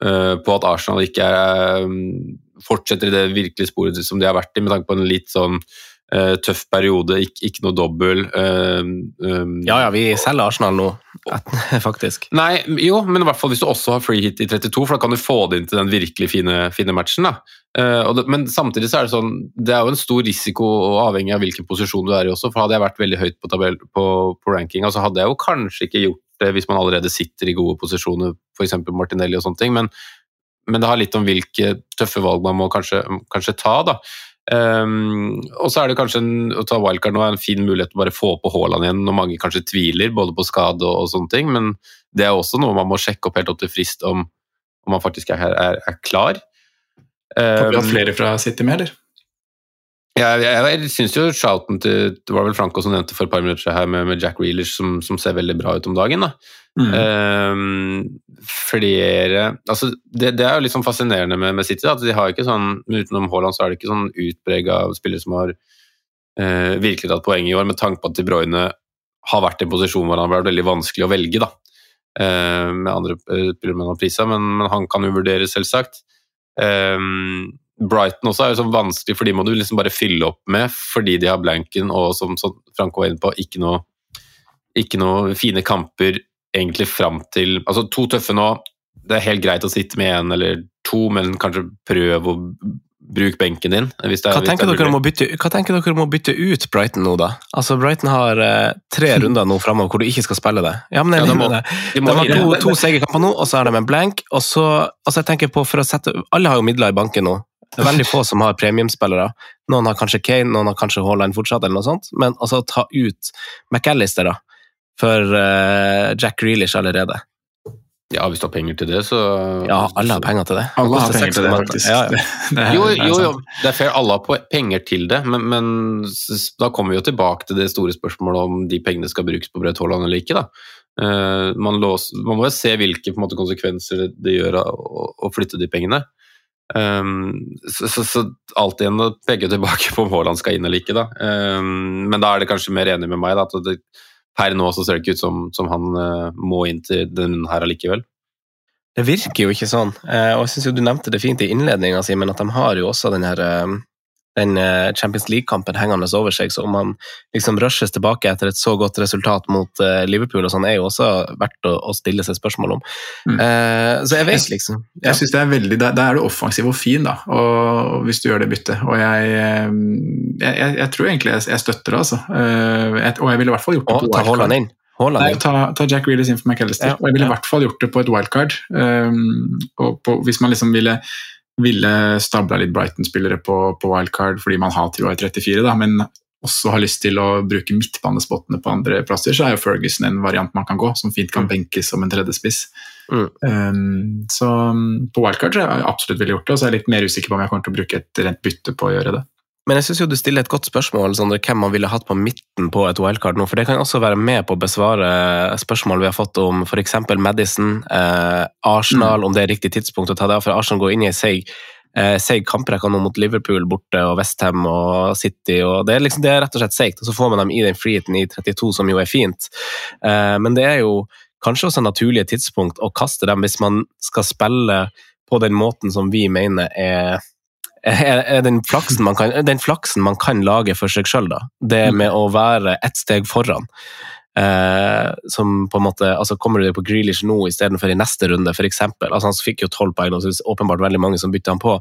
[SPEAKER 2] uh, på at Arsenal ikke er, um, fortsetter i det virkelige sporet som de har vært i, med tanke på en litt sånn eh, tøff periode, ikke, ikke noe dobbel. eh, um,
[SPEAKER 1] Ja, ja, vi selger Arsenal nå, faktisk.
[SPEAKER 2] Nei, jo, men i hvert fall hvis du også har free hit i 32, for da kan du få det inn til den virkelig fine, fine matchen. Eh, og det, men samtidig så er det sånn, det er jo en stor risiko avhengig av hvilken posisjon du er i også, for hadde jeg vært veldig høyt på, tabell, på, på rankinga, så hadde jeg jo kanskje ikke gjort det hvis man allerede sitter i gode posisjoner, f.eks. Martinelli og sånne ting, men, men det har litt om hvilke tøffe valg man må kanskje, kanskje ta, da. Um, og så er det kanskje en, å ta wildcard nå er en fin mulighet til å bare få på Haaland igjen når mange kanskje tviler, både på skade og, og sånne ting, men det er også noe man må sjekke opp helt opp til frist om, om man faktisk er, er, er klar.
[SPEAKER 3] Får vi
[SPEAKER 2] Um,
[SPEAKER 3] hatt flere fra City med, eller?
[SPEAKER 2] Jeg, jeg, jeg syns jo shouten til Det var vel Franco som nevnte for et par minutter her med, med Jack Reelish, som, som ser veldig bra ut om dagen. da.
[SPEAKER 3] Mm.
[SPEAKER 2] Um, flere altså det, det er jo litt sånn fascinerende med, med City. Da, at de har ikke sånn, Utenom Haaland så er det ikke sånn utprega spillere som har uh, virkelig tatt poeng i år, med tanke på at De Bruyne har vært i en posisjon hvor han har vært veldig vanskelig å velge. da. Eh, med andre eh, spillere man har prisa, men, men han kan jo vurderes, selvsagt. Ehm, Brighton også er jo sånn vanskelig, for de må du liksom bare fylle opp med fordi de har blanken og som, som Franco var inne på, ikke noe, ikke noe fine kamper egentlig fram til Altså to tøffe nå, det er helt greit å sitte med én eller to, men kanskje prøv å bruke benken din. Er,
[SPEAKER 1] Hva tenker,
[SPEAKER 2] er
[SPEAKER 1] bytte, hva tenker dere om å bytte ut Brighton nå, da? Altså, Brighton har eh, tre runder nå framover hvor du ikke skal spille det. Ja, men jeg
[SPEAKER 2] Ja, de må-
[SPEAKER 1] det.
[SPEAKER 2] de
[SPEAKER 1] De
[SPEAKER 2] må
[SPEAKER 1] har
[SPEAKER 2] inn.
[SPEAKER 1] to, to segerkamper nå, og så er de en blank. Og så, altså jeg tenker på for å sette, Alle har jo midler i banken nå. Det er veldig få som har premiumspillere. Noen har kanskje Kane, noen har kanskje Haaland fortsatt, eller noe sånt. Men altså ta ut McAllister da, for uh, Jack Grealish allerede.
[SPEAKER 2] Ja, hvis du har penger til det, så
[SPEAKER 1] Ja, alle har penger til det.
[SPEAKER 3] Alle har penger til det, faktisk.
[SPEAKER 1] Ja, ja.
[SPEAKER 3] Det, er,
[SPEAKER 2] Jo, jo, jo, det er fair, alle har penger til det, men, men da kommer vi jo tilbake til det store spørsmålet om de pengene skal brukes på Braut Haaland eller ikke. da. Eh, man, låser, man må jo se hvilke på en måte, konsekvenser det, det gjør å, å flytte de pengene. Um, så, så, så alt igjen å peke tilbake på om Haaland skal inn eller ikke. Da. Um, men da er det kanskje mer enig med meg. Da, at det, per nå så ser det ikke ut som, som han uh, må inn til den her allikevel.
[SPEAKER 1] Det virker jo ikke sånn. Uh, og jeg synes jo Du nevnte det fint i innledninga, Simen, at de har jo også den her eh, den eh, Champions League-kampen hengende over seg. Så om han liksom rushes tilbake etter et så godt resultat mot eh, Liverpool, og sånn, er jo også verdt å, å stille seg spørsmål om.
[SPEAKER 3] Mm.
[SPEAKER 1] Eh, så jeg vet liksom ja.
[SPEAKER 3] Jeg synes det er veldig, Da er du offensiv og fin, da, og, hvis du gjør det byttet. Og jeg, jeg, jeg, tror egentlig jeg, støtter det, altså. Og jeg ville i hvert fall gjort det
[SPEAKER 1] Og ta. Haaland inn.
[SPEAKER 3] Nei, ta, ta Jack Reelers inn for McAllister.
[SPEAKER 1] Ja,
[SPEAKER 3] og jeg ville
[SPEAKER 1] ja.
[SPEAKER 3] i hvert fall gjort det på et wildcard. Um, på, hvis man liksom ville, ville stabla litt Brighton-spillere på, på wildcard fordi man har å være 34, da, men også har lyst til å bruke midtbanespottene på andre plasser, så er jo Ferguson en variant man kan gå, som fint kan benkes som en tredjespiss.
[SPEAKER 1] Mm.
[SPEAKER 3] Um, så um, på wildcard så jeg absolutt ville gjort det, og så er jeg litt mer usikker på om jeg kommer til å bruke et rent bytte på å gjøre det.
[SPEAKER 1] Men jeg syns du stiller et godt spørsmål Sondre, hvem man ville hatt på midten på et OL-kart nå. For det kan også være med på å besvare spørsmål vi har fått om f.eks. Madison, eh, Arsenal, om det er riktig tidspunkt å ta det av. For Arsenal går inn i ei seig, eh, seig kamprekke nå mot Liverpool borte, og Westham og City. og det er, liksom, det er rett og slett seigt. Og så får man dem i den friheten i 32, som jo er fint. Eh, men det er jo kanskje også naturlige tidspunkt å kaste dem hvis man skal spille på den måten som vi mener er er er den flaksen, man kan, den flaksen man kan lage for seg sjøl, da. Det med å være ett steg foran. Eh, som på en måte, altså Kommer du deg på Grealish nå istedenfor i neste runde, f.eks. Altså, han fikk jo tolv poeng, og så er åpenbart veldig mange som bytter han på.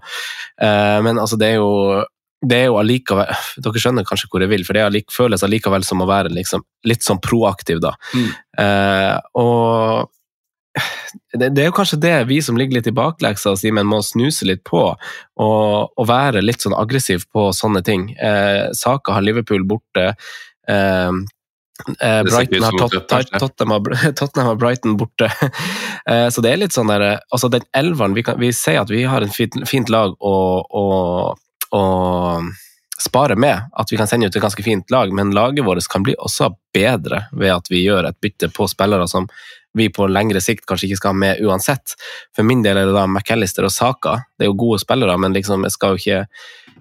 [SPEAKER 1] Eh, men altså, det er jo det er jo allikevel Dere skjønner kanskje hvor jeg vil, for det allik, føles allikevel som å være liksom, litt sånn proaktiv, da.
[SPEAKER 3] Mm.
[SPEAKER 1] Eh, og det, det er jo kanskje det vi som ligger litt i bakleksa, Simen, må snuse litt på. Og, og være litt sånn aggressiv på sånne ting. Eh, Saka har Liverpool borte. Eh, eh, Brighton har Tot,
[SPEAKER 2] Tottenham,
[SPEAKER 1] Tottenham, har, Brighton borte. Eh, så det er litt sånn der Altså, den elveren Vi, kan, vi sier at vi har en fint, fint lag å spare med. At vi kan sende ut et ganske fint lag, men laget vårt kan bli også bedre ved at vi gjør et bytte på spillere som vi på lengre sikt kanskje ikke skal ha med uansett. For min del er det da McAllister og Saka. Det er jo gode spillere, men liksom, jeg skal jo ikke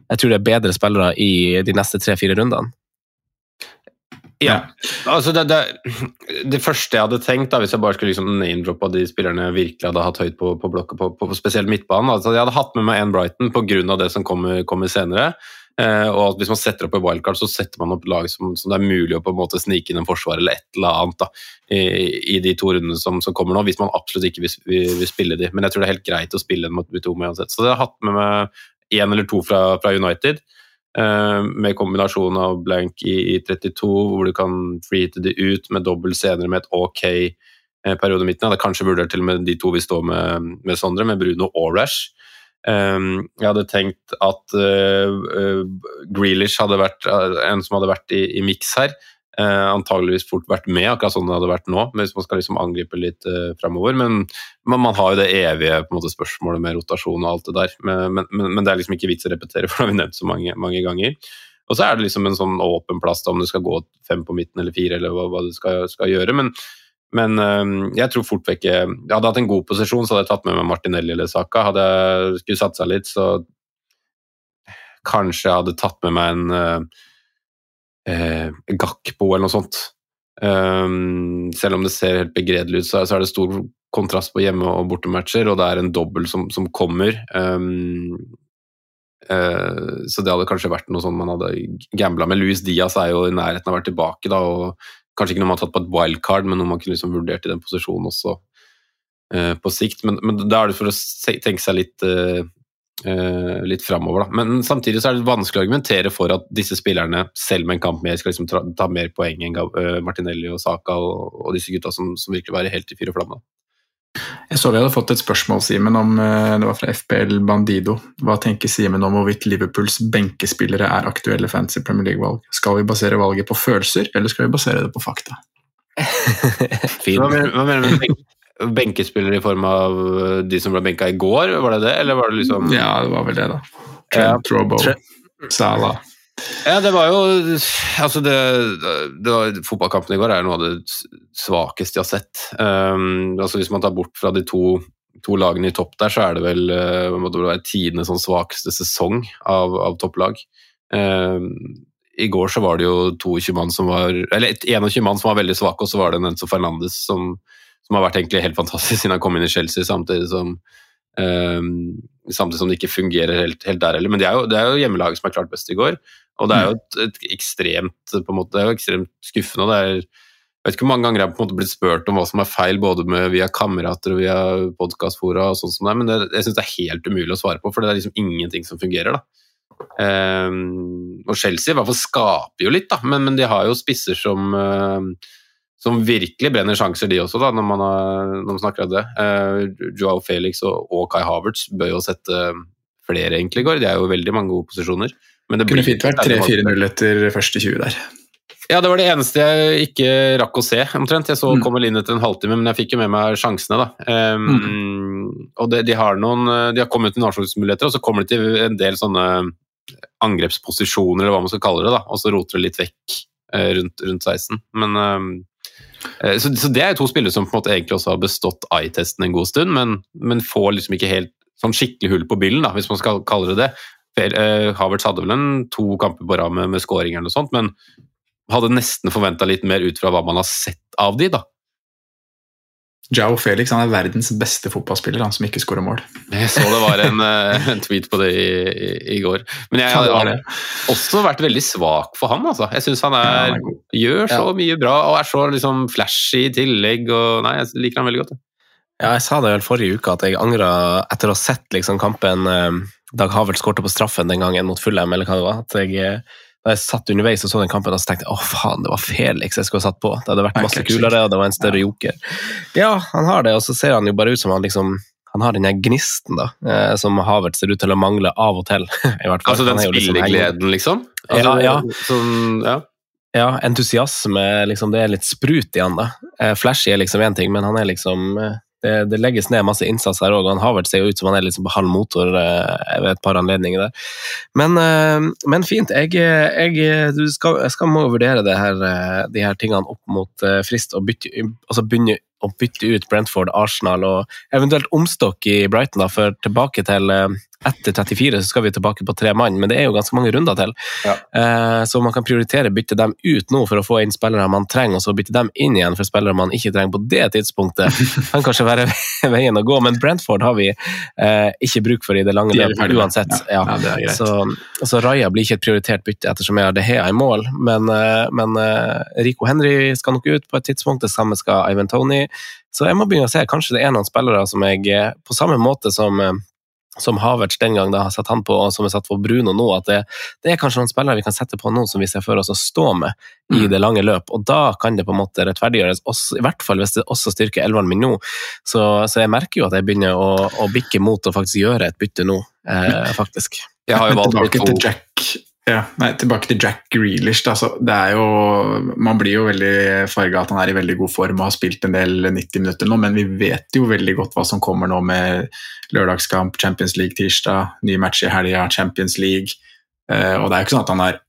[SPEAKER 1] jeg tror det er bedre spillere i de neste tre-fire rundene.
[SPEAKER 2] Ja. Altså det, det, det, første jeg hadde tenkt, da, hvis jeg bare skulle liksom name-droppe de spillerne jeg virkelig hadde hatt høyt på, på blokka, på, på, spesielt midtbanen altså Jeg hadde hatt med meg en Brighton pga. det som kommer, kommer senere. Eh, og at Hvis man setter opp et wildcard, så setter man opp lag som, som, det er mulig å på en måte snike inn en forsvar eller et eller annet da, i, i, de to rundene som, som, kommer nå, hvis man absolutt ikke vil, vil, vil, spille de. Men jeg tror det er helt greit å spille en mot to med uansett. Så jeg har hatt med meg én eller to fra, fra United. Eh, med kombinasjon av blank i, i 32, hvor du kan freehite de ut med dobbel senere med et ok eh, periode midten. Jeg hadde kanskje vurdert til og med de to vi står med, med Sondre, med Bruno og Rash. Um, jeg hadde tenkt at uh, uh, Grealish hadde vært uh, en som hadde vært i, i miks her. Uh, antageligvis fort vært med, akkurat sånn det hadde vært nå, hvis man skal liksom angripe litt uh, framover. Men, men, man har jo det evige måte, spørsmålet med rotasjon og alt det der. Men, men, men, det er liksom ikke vits å repetere, for det har vi nevnt så mange, mange ganger. Og så er det liksom en sånn åpen plass om du skal gå fem på midten eller fire, eller hva, hva du skal, skal, gjøre. Men, men uh, jeg tror fort vekk Jeg hadde hatt en god posisjon, så hadde jeg tatt med meg Martinelli eller Saka. Hadde jeg skulle satsa litt, så kanskje jeg hadde tatt med meg en eh, Gakpo eller noe sånt. Um, selv om det ser helt begredelig ut, så, så, er det stor kontrast på hjemme- og bortematcher, og det er en dobbel som, som kommer. Um, uh, så det hadde kanskje vært noe sånn man hadde gambla med. Louis Diaz er jo i nærheten av å være tilbake, da, og kanskje ikke noe man har tatt på et wildcard, men noe man kunne liksom vurdert i den posisjonen også uh, på sikt. Men, men, da er det for å tenke seg litt uh, Uh, litt framover, da. Men samtidig så er det vanskelig å argumentere for at disse spillerne, selv med en kamp mer, skal liksom ta, ta mer poeng enn Martinelli og Saka og, og disse gutta som, som virkelig var helt i fyr og flamme.
[SPEAKER 3] Jeg så vi hadde fått et spørsmål, Simen, om uh, det var fra FPL Bandido. Hva tenker Simen om hvorvidt Liverpools benkespillere er aktuelle fans i Premier League-valg? Skal vi basere valget på følelser, eller skal vi basere det på fakta?
[SPEAKER 2] hva mener, hva mener du med benkespillere i form av eh, de som ble benka i går, var det det, eller var det liksom
[SPEAKER 3] Ja, det var vel det, da. Trent, ja. Robo, Salah.
[SPEAKER 2] Ja, det var jo Altså, det, det var, Fotballkampen i går er noe av det svakeste jeg har sett. Um, altså Hvis man tar bort fra de to, to lagene i topp der, så er det vel uh, tidenes sånn svakeste sesong av, av topplag. Um, I går så var det jo 22 mann som var Eller 21 mann som var veldig svake, og så var det Nenzo Fernandes som som har vært egentlig helt fantastisk siden han kom inn i Chelsea, samtidig som, um, samtidig som det ikke fungerer helt, helt der heller. Men det er, jo, det er jo hjemmelaget som er klart best i går. Og det er jo et, et ekstremt måte, det er jo ekstremt skuffende. det er jeg vet ikke hvor mange ganger jeg har på en måte blitt spurt om hva som er feil, både med, via kamerater og via podkastfora og sånt som det, men det, jeg syns det er helt umulig å svare på, for det er liksom ingenting som fungerer. da. Um, og Chelsea i hvert fall skaper jo litt, da, men, men de har jo spisser som uh, som virkelig brenner sjanser, de også, da, når man, har, når man snakker om det. Uh, Joao Felix og, og, Kai Havertz bør jo sette flere egentlig i går. De er jo veldig mange gode posisjoner.
[SPEAKER 3] Men det kunne fint vært 3-4-0 etter første 20 der.
[SPEAKER 2] Ja, det var det eneste jeg ikke rakk å se, omtrent. Jeg så mm. kom vel inn etter en halvtime, men jeg fikk jo med meg sjansene, da. Um, mm. Og det, de har noen De har kommet til avslutningsmuligheter, og så kommer de til en del sånne angrepsposisjoner, eller hva man skal kalle det, da, og så roter det litt vekk uh, rundt, rundt 16. Men um, Eh, så, så, Det er to spillere som på en måte egentlig også har bestått eye-testen en god stund, men, men, får liksom ikke helt sånn skikkelig hull på billen, da, hvis man skal kalle det det. Uh, Havertz hadde vel en to kamper på rad med, med scoring eller noe sånt, men hadde nesten forventa litt mer ut fra hva man har sett av de, da.
[SPEAKER 3] Jao Felix han er verdens beste fotballspiller, han som ikke skårer mål.
[SPEAKER 2] Jeg så det var en, eh, en tweet på det i, i, i går. Men jeg har også vært veldig svak for han. Altså. Jeg syns han er, ja, han er gjør så ja. mye bra og er så liksom, flashy i tillegg. Og, nei, jeg liker han veldig godt.
[SPEAKER 1] Ja, jeg sa det vel forrige uke at jeg angra etter å ha sett liksom, kampen eh, Dag Havert skårte på straffen den gangen mot Fulham, eller hva det var. at jeg eh, da jeg satt underveis og så den kampen, så tenkte jeg å faen, det var Felix jeg skulle ha satt på. Det hadde vært masse kulere, og det var en større joker. Ja, han har det, og så ser han jo bare ut som han liksom han har den gnisten da, eh, som Havert ser ut til å mangle av og til. i hvert
[SPEAKER 2] fall. Altså den liksom spillegleden, liksom? Altså,
[SPEAKER 1] ja, ja.
[SPEAKER 2] Sånn, ja.
[SPEAKER 1] Ja, entusiasme. Liksom, det er litt sprut i han. da. Eh, flashy er liksom én ting, men han er liksom det, legges ned masse innsats her òg. Havert ser jo ut som han er liksom på halv motor eh, ved et par anledninger der. Men, eh, men fint. Jeg, jeg, skal, jeg, skal, må vurdere her, eh, de her tingene opp mot frist og bytte, altså begynne å bytte ut Brentford, Arsenal og eventuelt omstokk i Brighton. Da, for tilbake til etter 34 så skal vi tilbake på tre mann, men det er jo ganske mange runder til.
[SPEAKER 2] Ja.
[SPEAKER 1] Eh, så man kan prioritere bytte dem ut nå for å få inn spillere man trenger, og så bytte dem inn igjen for spillere man ikke trenger på det tidspunktet. kan kanskje være veien å gå, men Brentford har vi eh, ikke bruk for i det lange løp uansett.
[SPEAKER 3] Ja, ja, det er.
[SPEAKER 1] Så, så Raja blir ikke et prioritert bytte ettersom jeg har De Hea i mål, men, eh, men eh, Rico Henry skal nok ut på et tidspunkt, det samme skal Ivan Tony. Så jeg må begynne å se, kanskje det er noen spillere som jeg, eh, på samme måte som som Havertz den gang da har satt han på, og som er satt på Bruno nå, at det, det er kanskje noen spillere vi kan sette på nå som vi ser for oss å stå med i
[SPEAKER 3] Mm.
[SPEAKER 1] det lange løp, og da kan det på en måte rettferdiggjøres, også, i hvert fall hvis det også styrker elveren min nå. Så, så jeg merker jo at jeg begynner å, å bikke mot å faktisk gjøre et bytte nå, eh, faktisk.
[SPEAKER 2] Jeg har jo valgt
[SPEAKER 3] å...
[SPEAKER 2] to
[SPEAKER 3] Jack ja, nei, tilbake til Jack Grealish. Da. Så det jo, man blir jo veldig farga at han er i veldig god form og har spilt en del 90 minutter nå, men vi vet jo veldig godt hva som kommer nå med lørdagskamp, Champions League tirsdag, ny match i helga, Champions League. Eh, og det er jo ikke sånn at han har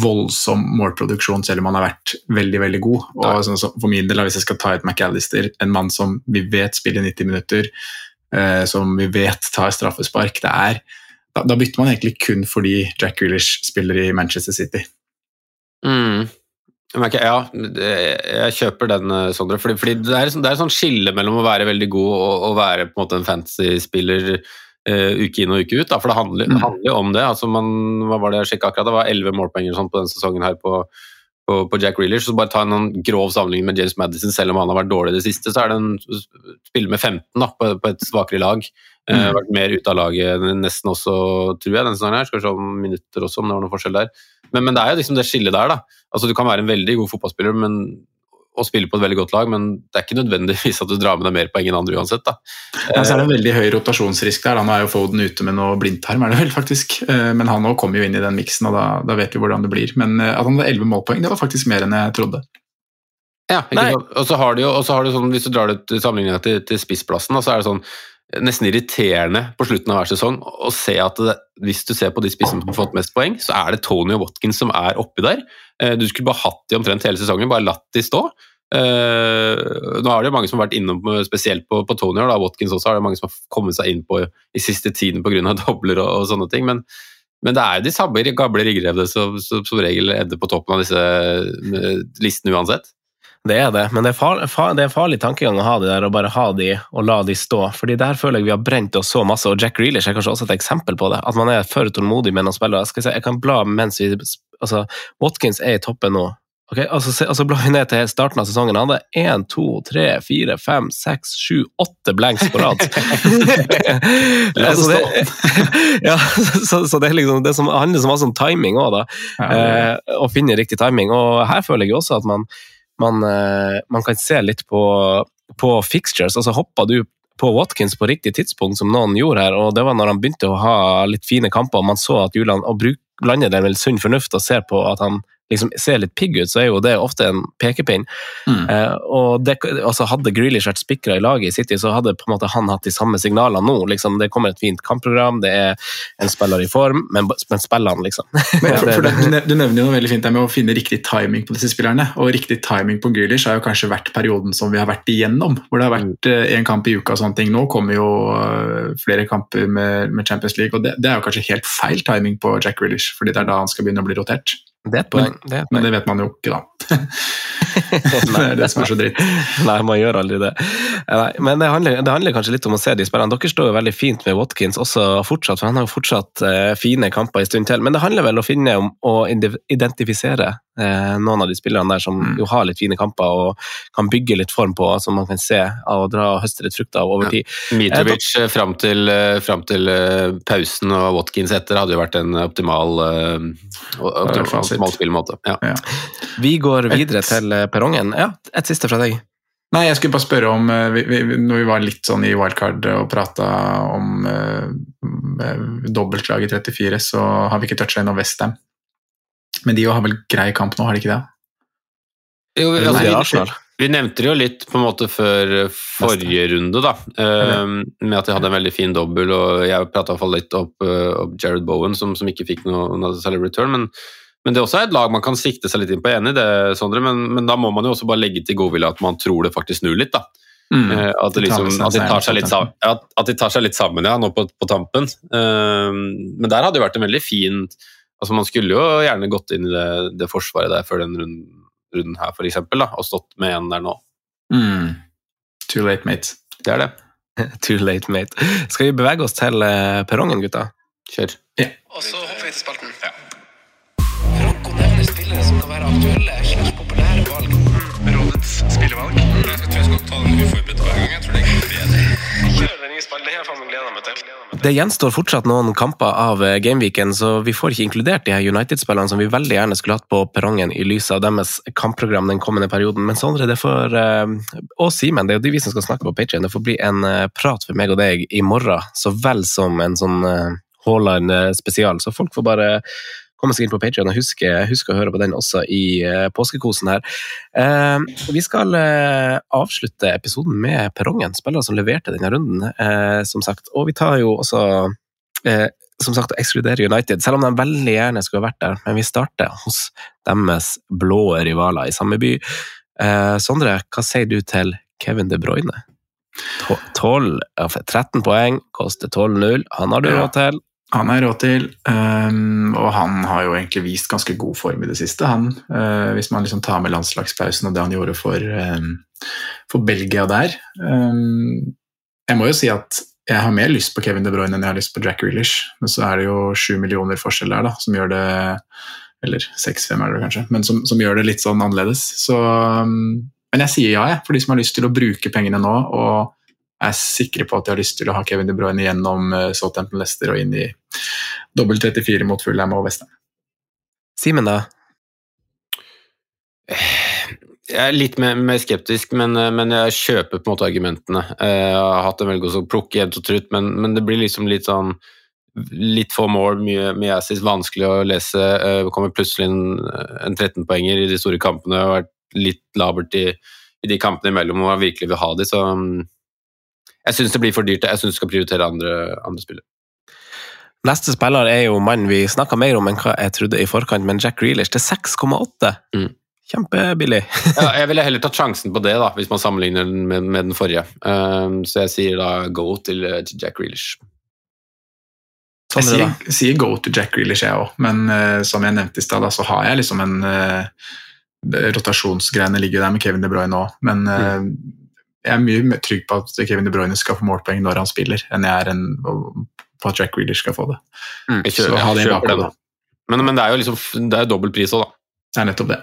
[SPEAKER 3] voldsom målproduksjon selv om han har vært veldig veldig god. Og sånn, så for min del, Hvis jeg skal ta ut McAllister, en mann som vi vet spiller 90 minutter, eh, som vi vet tar straffespark det er, da, da bytter man egentlig kun fordi Jack Grealish spiller i Manchester City.
[SPEAKER 2] Mm. Ja, jeg kjøper den, eh, Sondre. Fordi, fordi det, er, sånn- det er et sånt skille mellom å være veldig god og å være på en måte en fantasy-spiller uh, uke inn og uke ut. Da, for det handler, jo mm. jo om det. Altså man, hva var det jeg sjekka akkurat? Det var 11 målpoeng sånn på denne sesongen her på, på, på Jack Grealish. Så bare ta en grov sammenligning med James Madison, selv om han har vært dårlig i det siste, så er det en spiller med 15 da, på, på et svakere lag.
[SPEAKER 3] Mm.
[SPEAKER 2] Uh, vært mer ute av laget nesten også, tror jeg, denne sesongen her. Skal vi se om minutter også, om det var noen forskjell der. Men, men det er jo liksom det skillet der, da. Altså, du kan være en veldig god fotballspiller men, og spille på et veldig godt lag, men det er ikke nødvendigvis at du drar med deg mer poeng enn andre uansett. da.
[SPEAKER 3] Ja, så er det en veldig høy rotasjonsrisk der. Han Nå er jo Foden ute med noe blindtarm, er det vel faktisk. Eh, Men han òg kommer jo inn i den miksen, og da, da vet vi hvordan det blir. Men eh, at han hadde 11 målpoeng, det var faktisk mer enn jeg trodde.
[SPEAKER 2] Ja, ikke sant? Og så har du jo har du sånn, Hvis du drar det til sammenligninga til, til spissplassen, da, så er det sånn nesten irriterende på slutten av hver sesong å se at det, hvis du ser på de spissene som har fått mest poeng, så er det Tony og Watkins som er oppi der. Eh, Du skulle bare hatt de omtrent hele sesongen, bare latt de stå. Eh, nå er det jo mange som har vært innom spesielt på, på Tony og da, Watkins også, er det mange som har kommet seg inn på i siste tiden pga. dobler og, og sånne ting. Men, men det er jo de samme gamle ringgrevene som som regel ender på toppen av disse eh, listene uansett.
[SPEAKER 1] Det er det, men det er, far, far, det er farlig tankegang å ha de der og bare ha de og la de stå. Fordi der føler jeg vi har brent oss så masse, og Jack Grealish er kanskje også et eksempel på det. At man er for tålmodig med noen spillere. Jeg, si, jeg kan bla mens vi altså, Watkins er i toppen nå. Og altså, se- altså blar vi ned til starten av sesongen. Han hadde én, to, tre, fire, fem, seks, sju, åtte blanks på rad.
[SPEAKER 3] Det
[SPEAKER 1] så, ja, så, så det, er liksom, det som handler så masse om timing òg, da.
[SPEAKER 3] Ja, ja.
[SPEAKER 1] Eh, å finne riktig timing. Og her føler jeg også at man, man, eh, man kan se litt på, på fixtures. Altså hoppa du på Watkins på riktig tidspunkt, som noen gjorde her, og det var når han begynte å ha litt fine kamper, og man så at Julian og bruk, det med sunn fornuft og ser på at han liksom ser litt pigg ut, så er jo det ofte en pekepinn.
[SPEAKER 3] Mm.
[SPEAKER 1] Eh, og det, altså Hadde Grealish vært spikra i laget i City, så hadde på en måte han hatt de samme signalene nå. Liksom, det kommer et fint kampprogram, det er en spiller i form, men, men spiller han, liksom?
[SPEAKER 3] Men for, for
[SPEAKER 1] det-
[SPEAKER 3] du nevner jo noe veldig fint der med å finne riktig timing på disse spillerne. Og riktig timing på Grealish har jo kanskje vært perioden som vi har vært igjennom. Hvor det har vært én kamp i uka og sånne ting. Nå kommer jo eh, flere kamper med, med Champions League, og det, det er jo kanskje helt feil timing på Jack Grealish, fordi det er da han skal begynne å bli rotert.
[SPEAKER 1] Det er et poeng. Det er et
[SPEAKER 3] Men det vet man jo ikke, da. det er det som er så dritt.
[SPEAKER 1] Nei, man gjør aldri det. Nei, men det handler, det handler kanskje litt om å se de spillerne. Dere står jo veldig fint med Watkins også fortsatt, for han har jo fortsatt eh, fine kamper en stund til. Men det handler vel om å finne om å identifisere noen av de spillerne der som
[SPEAKER 3] Mm.
[SPEAKER 1] jo har litt fine kamper og kan bygge litt form på, som man kan se av å dra og høste litt frukt av over
[SPEAKER 2] Ja.
[SPEAKER 1] tid.
[SPEAKER 2] Mitrovic eh, fram til, eh, fram til eh, pausen og Watkins etter hadde jo vært en optimal, eh, optimal, spillemåte. Ja.
[SPEAKER 3] Ja.
[SPEAKER 1] Vi går videre
[SPEAKER 3] Et-
[SPEAKER 1] til eh, perrongen. Ja, et siste fra deg.
[SPEAKER 3] Nei, jeg skulle bare spørre om eh, vi, vi, Når vi var litt sånn i wildcard og prata om uh, dobbeltlag i 34, så har vi ikke toucha innom Westham. Men de har vel grei kamp nå, har de ikke det?
[SPEAKER 2] Jo, vi- altså, vi, vi nevnte det jo litt på en måte før eh, forrige runde, da. um, med at de hadde en veldig fin dobbel, og jeg prata litt opp, uh, opp Jared Bowen, som, som ikke fikk noe, noe særlig return. Men, men det også er et lag man kan sikte seg litt inn på, jeg er enig i det, Sondre, men, men da må man jo også bare legge til godvilje at man tror det faktisk snur litt, da. Mm. At, liksom, at, de tar seg litt sammen, at de tar seg litt sammen ja, nå på, på tampen. Men der hadde det vært en veldig fin altså Man skulle jo gjerne gått inn i det, det forsvaret der før den runden, runden her, for eksempel, da, og stått med en der nå.
[SPEAKER 3] Mm. Too late, mate.
[SPEAKER 2] Det er det.
[SPEAKER 1] Too late, mate. Skal vi bevege oss til perrongen, gutta?
[SPEAKER 2] Kjør.
[SPEAKER 3] Ja.
[SPEAKER 4] Og så hopper vi til spalten. Ja. Franco nevner spillere som kan være aktuelle
[SPEAKER 5] Det
[SPEAKER 1] gjenstår fortsatt noen kamper av Gameweeken, så vi får ikke inkludert de her United-spillene som vi veldig gjerne skulle hatt på perrongen i lys av deres kampprogram den kommende perioden. Men Sondre, det får Og Simen, det er jo de vi som skal snakke på Patrion. Det får bli en prat for meg og deg i morgen, så vel som en sånn Haaland spesial. Så folk får bare komme seg inn på Patrion og huske, huske, å høre på den også i uh, påskekosen her. Uh, vi skal uh, avslutte episoden med perrongen, spillere som leverte denne runden, som sagt. Og vi tar jo også som sagt, å ekskludere United, selv om de veldig gjerne skulle vært der. Men vi starter hos deres blå rivaler i samme by. Sondre, hva sier du til Kevin De Bruyne? 12, 13 poeng, koster 12-0. Han har du råd til.
[SPEAKER 3] Han har råd til, um, og han har jo egentlig vist ganske god form i det siste. Han, uh, hvis man liksom tar med landslagspausen og det han gjorde for, um, for Belgia der. Um, jeg må jo si at jeg har mer lyst på Kevin De Bruyne enn jeg har lyst på Jack Grealish. Men så er det jo sju millioner forskjell der, da, som gjør det Eller seks-fem er det kanskje, men som, som, gjør det litt sånn annerledes. Så, men jeg sier ja, jeg, for de som har lyst til å bruke pengene nå. og er sikre på at de har lyst til å ha Kevin De Bruyne gjennom Southampton Leicester og inn i dobbel 34 mot Fulham og Westham.
[SPEAKER 1] Simen, da?
[SPEAKER 2] Jeg er litt mer, mer skeptisk, men, men, jeg kjøper på en måte argumentene. Jeg har hatt en veldig god plukke jevnt og trutt, men, men, det blir liksom litt sånn Litt for mål, mye, mye assis, vanskelig å lese. Det kommer plutselig en, en 13-poenger i de store kampene. Det har vært litt labert i, i de kampene imellom og man virkelig vil ha de, så jeg syns det blir for dyrt. Jeg syns du skal prioritere andre, andre spillere.
[SPEAKER 1] Neste spiller er jo mannen vi snakka mer om enn hva jeg trodde i forkant, men Jack Grealish til 6,8. Mm. Kjempebillig.
[SPEAKER 2] ja, jeg ville heller tatt sjansen på det, da, hvis man sammenligner den med, med den forrige. Um, så jeg sier da go til, til Jack Grealish.
[SPEAKER 3] Jeg sier, sier, go til Jack Grealish, jeg òg, men uh, som jeg nevnte i stad, så har jeg liksom en uh, Rotasjonsgreiene ligger der med Kevin De Bruyne òg, men uh, mm. Jeg er mye trygg på at Kevin De Bruyne skal få målpoeng når han spiller, enn jeg er en, på at Jack Grealish skal få det.
[SPEAKER 2] Mm, kjører, så ha det i bakhodet. Men, men, det er jo liksom, det er dobbel pris òg, da.
[SPEAKER 3] Det er nettopp det.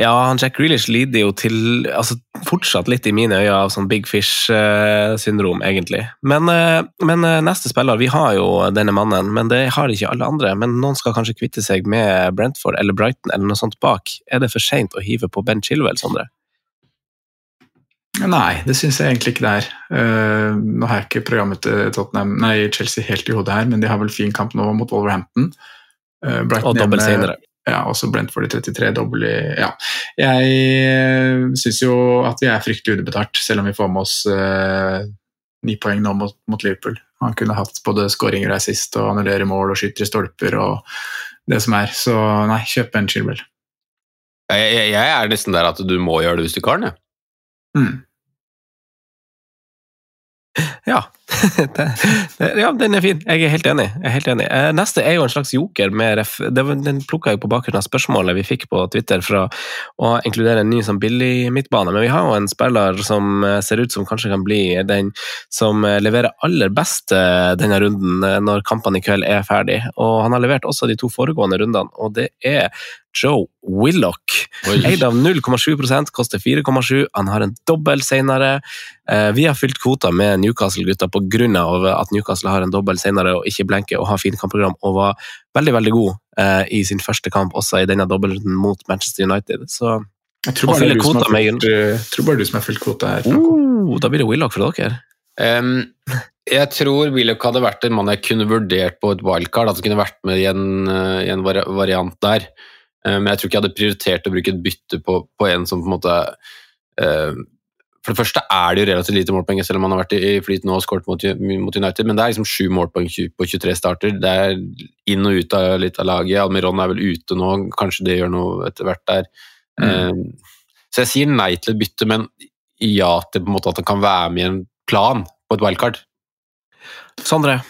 [SPEAKER 1] Ja, han Jack Grealish lider jo til altså, fortsatt litt i mine øyne av sånn big fish-syndrom, egentlig. Men, men, neste spiller Vi har jo denne mannen, men det har ikke alle andre. Men noen skal kanskje kvitte seg med Brentford eller Brighton eller noe sånt bak. Er det for seint å hive på Ben Chilwell, Sondre?
[SPEAKER 3] Nei, det syns jeg egentlig ikke det er. Uh, nå har jeg ikke programmet Tottenham, nei, Chelsea helt i hodet her, men de har vel fin kamp nå mot Wolverhampton.
[SPEAKER 1] Uh, og dobbelt senere.
[SPEAKER 3] Ja, også Brentford i 33, dobbel i Ja. Jeg syns jo at vi er fryktelig underbetalt, selv om vi får med oss uh, ni poeng nå mot, mot, Liverpool. Han kunne hatt både skåringer der sist og annullere mål og skyter i stolper og det som er. Så nei, kjøp en Chilwell.
[SPEAKER 2] Jeg, jeg, jeg, er nesten der at du må gjøre det hvis du den, jeg.
[SPEAKER 3] Mm.
[SPEAKER 1] Ja. ja, den er fin. Jeg er helt enig. Er helt enig. Eh, neste er jo en slags joker. med ref. Den plukka jeg på bakgrunn av spørsmålet vi fikk på Twitter fra å inkludere en ny sånn billig midtbane. Men vi har jo en spiller som eh, ser ut som kanskje kan bli den som eh, leverer aller best denne runden når kampene i kveld er ferdig. Og han har levert også de to foregående rundene, og det er Joe Willoch. Eid av 0,7% koster 4,7. Han har en dobbel senere. Vi har fylt kvota med Newcastle-gutta pga. at Newcastle har en dobbel senere og ikke blenker og har fint kampprogram, og var veldig veldig god eh, i sin første kamp, også i denne dobbelten mot Manchester United. Så
[SPEAKER 3] jeg tror bare, du som, fylt, uh, tror bare du som har fylt kvota her.
[SPEAKER 1] Uh, da blir det Willoch for dere.
[SPEAKER 2] Um, jeg tror Willoch hadde vært en mann jeg kunne vurdert på et wildcard. At han kunne vært med i en, uh, i en variant der. Men jeg tror ikke jeg hadde prioritert å bruke et bytte på, på en som på en måte uh, for det første er det jo relativt lite målpoeng, selv om han har vært i flyt nå og skåret mot, mot, United, men det er liksom sju målpoeng på 23 starter. Det er inn og ut av litt av laget. Almiron er vel ute nå, kanskje det gjør noe etter hvert der. Mm. Um, så jeg sier nei til et bytte, men ja til på en måte at han kan være med i en plan på et wildcard?
[SPEAKER 1] Sondre?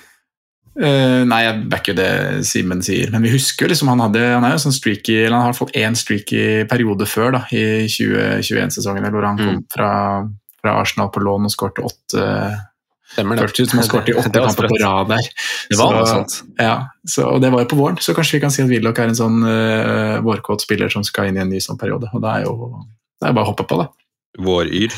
[SPEAKER 3] Eh, nei, jeg backer det Simen sier, men vi husker jo liksom han hadde Han er jo sånn streaky, eller han har fått én streaky periode før, da, i 2021-sesongen, hvor han kom fra, fra Arsenal på lån og skårte åtte
[SPEAKER 2] Stemmer det.
[SPEAKER 3] Føltes ut som han skåret i åtte
[SPEAKER 1] Det
[SPEAKER 3] kamper på rad der.
[SPEAKER 1] Det var
[SPEAKER 3] Så-
[SPEAKER 1] sånt.
[SPEAKER 3] Ja, så, og det var jo på våren, så kanskje vi kan si at Willoch er en sånn uh, vårkåt spiller som skal inn i en ny sånn periode. Og da er jo det er bare å hoppe på, da.
[SPEAKER 2] Våryr.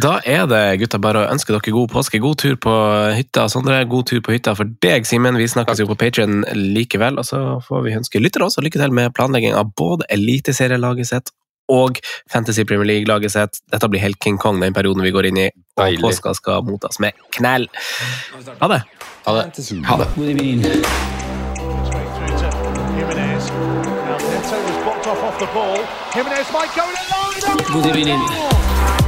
[SPEAKER 1] Da er det gutta bare å ønske dere god påske. God tur på hytta. Sondre, god tur på hytta for deg, Simen. Vi snakkes jo på Patreon likevel. Og så får vi ønske lyttere også lykke til med planlegging av både eliteserielaget sitt og Fantasy Premier League-laget sitt. Dette blir helt King Kong den perioden vi går inn i, og
[SPEAKER 2] Deilig.
[SPEAKER 1] påska skal mottas med knell. Ha det!
[SPEAKER 2] Ha det.
[SPEAKER 3] Ha det.
[SPEAKER 6] Good evening.